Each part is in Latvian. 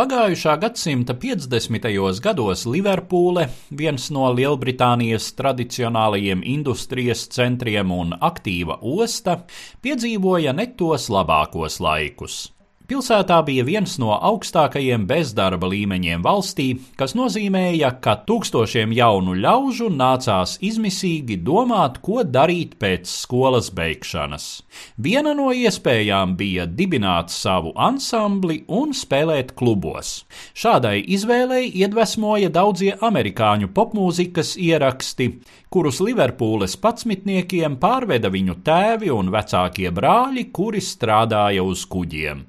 Pagājušā gadsimta 50. gados Liverpūle, viens no Lielbritānijas tradicionālajiem industrijas centriem un aktīva osta, piedzīvoja ne tos labākos laikus. Pilsētā bija viens no augstākajiem bezdarba līmeņiem valstī, kas nozīmēja, ka tūkstošiem jaunu ļaužu nācās izmisīgi domāt, ko darīt pēc skolas beigšanas. Viena no iespējām bija dibināt savu ansambli un spēlēt klubos. Šādai izvēlei iedvesmoja daudzie amerikāņu popmūzikas ieraksti, kurus Liverpūles patsmitniekiem pārveda viņu tēvi un vecākie brāļi, kuri strādāja uz kuģiem.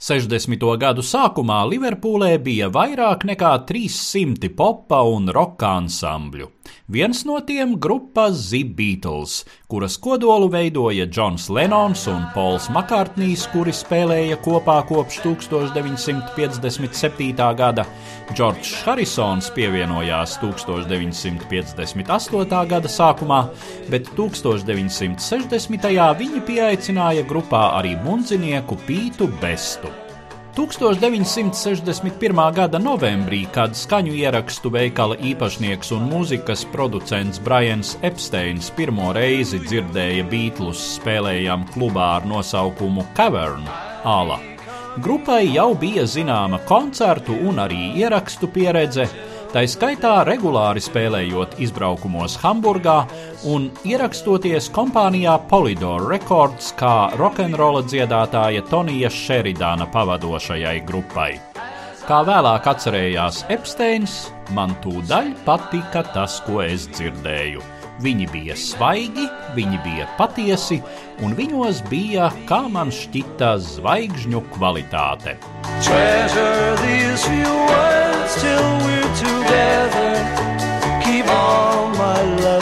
60. gadu sākumā Liverpūlē bija vairāk nekā 300 popa un roka ansambļu. Viens no tiem - grupa The Beatles, kuras kodolu veidoja Džons Lenons un Pols Makartnīs, kuri spēlēja kopā kopš 1957. gada. Džordžs Harisons pievienojās 1958. gada sākumā, bet 1960. viņi pieaicināja grupā arī mundzinieku Pītu Bestu. 1961. gada novembrī, kad skaņu ierakstu veikala īpašnieks un mūzikas producents Brians Epsteins pirmo reizi dzirdēja Beatles spēlējam klubā ar nosaukumu Cavern Ala. Grupai jau bija zināma koncertu un arī ierakstu pieredze, Tā skaitā regulāri spēlējot izbraukumos Hamburgā un ierakstoties kompānijā Polydor Records kā rokenrola dziedātāja Tonija Šeridāna pavadošajai grupai. Kā vēlāk atcerējās Epsteins, man tūdaļ patika tas, ko es dzirdēju. Viņi bija svaigi, viņi bija patiesi, un viņos bija, kā man šķita, zvaigžņu kvalitāte. Treasure these few words till we're together. Keep all my love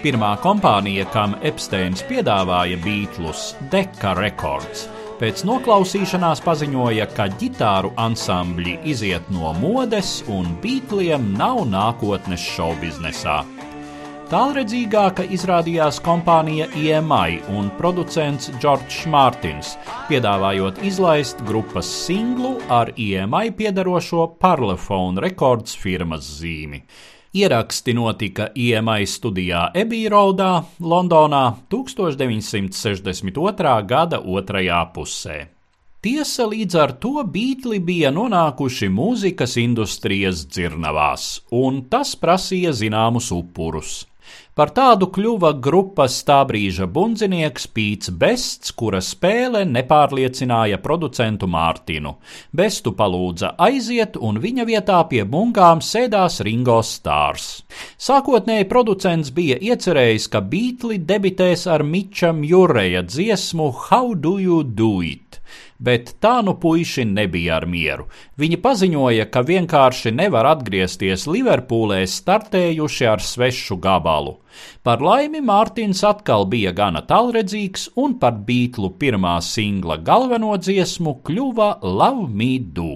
Pirmā kompānija, kam Epsteins piedāvāja Beatles, Deka Records, pēc noklausīšanās paziņoja, ka ģitāru ansambļi iziet no modes un Beatliem nav nākotnes šovbiznesā. Tālredzīgāka izrādījās kompānija EMI un producents Džordžs Mārtins, piedāvājot izlaist grupas singlu ar EMI piedarošo Parlophone Records firmas zīmi. Ieraksti notika EMI studijā Ebīrodā, Londonā 1962. gada otrajā pusē. Tiesa līdz ar to Beatli bija nonākuši mūzikas industrijas dzirnavās, un tas prasīja zināmus upurus. Par tādu kļuva grupas tā brīža bundzinieks Pīts Bests, kura spēle nepārliecināja producentu Mārtinu. Bestu palūdza aiziet, un viņa vietā pie bungām sēdās Ringo Stārs. Sākotnēji producents bija iecerējis, ka Beatli debitēs ar Mičam Jureja dziesmu How Do You Do It? Bet tā nu puiši nebija ar mieru. Viņi paziņoja, ka vienkārši nevar atgriezties Liverpūlē startējuši ar svešu gabalu. Par laimi Mārtiņš atkal bija gana tālredzīgs un par Beatlu pirmā singla galveno dziesmu kļuva Love Me Do.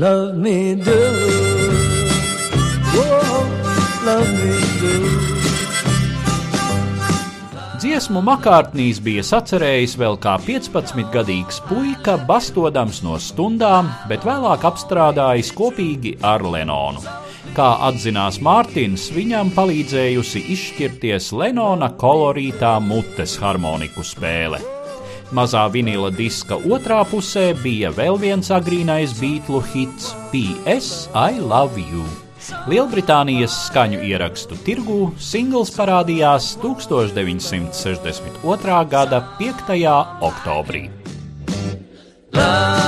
Love me do. Whoa, love me do. Dziesmu makārtnīs bija sacerējis vēl kā 15-gadīgs puika, bastodams no stundām, bet vēlāk apstrādājis kopīgi ar Lenonu. Kā atzinās Mārtiņš, viņam palīdzējusi izšķirties Lenona kolorītā mutes harmoniku spēle. Mazā vinila diska otrā pusē bija vēl viens agrīnais beatlu hits - PS I Love You. Lielbritānijas skaņu ierakstu tirgū singls parādījās 1962. gada 5. oktobrī. Love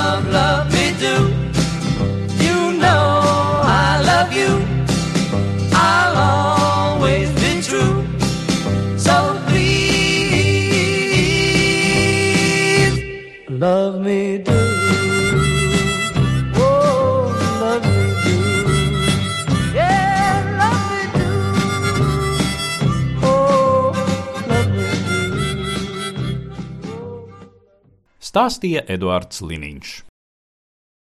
love me do. Oh, love me do. Yeah, love me do. Oh, love me do. Stāstīja Eduards Liniņš.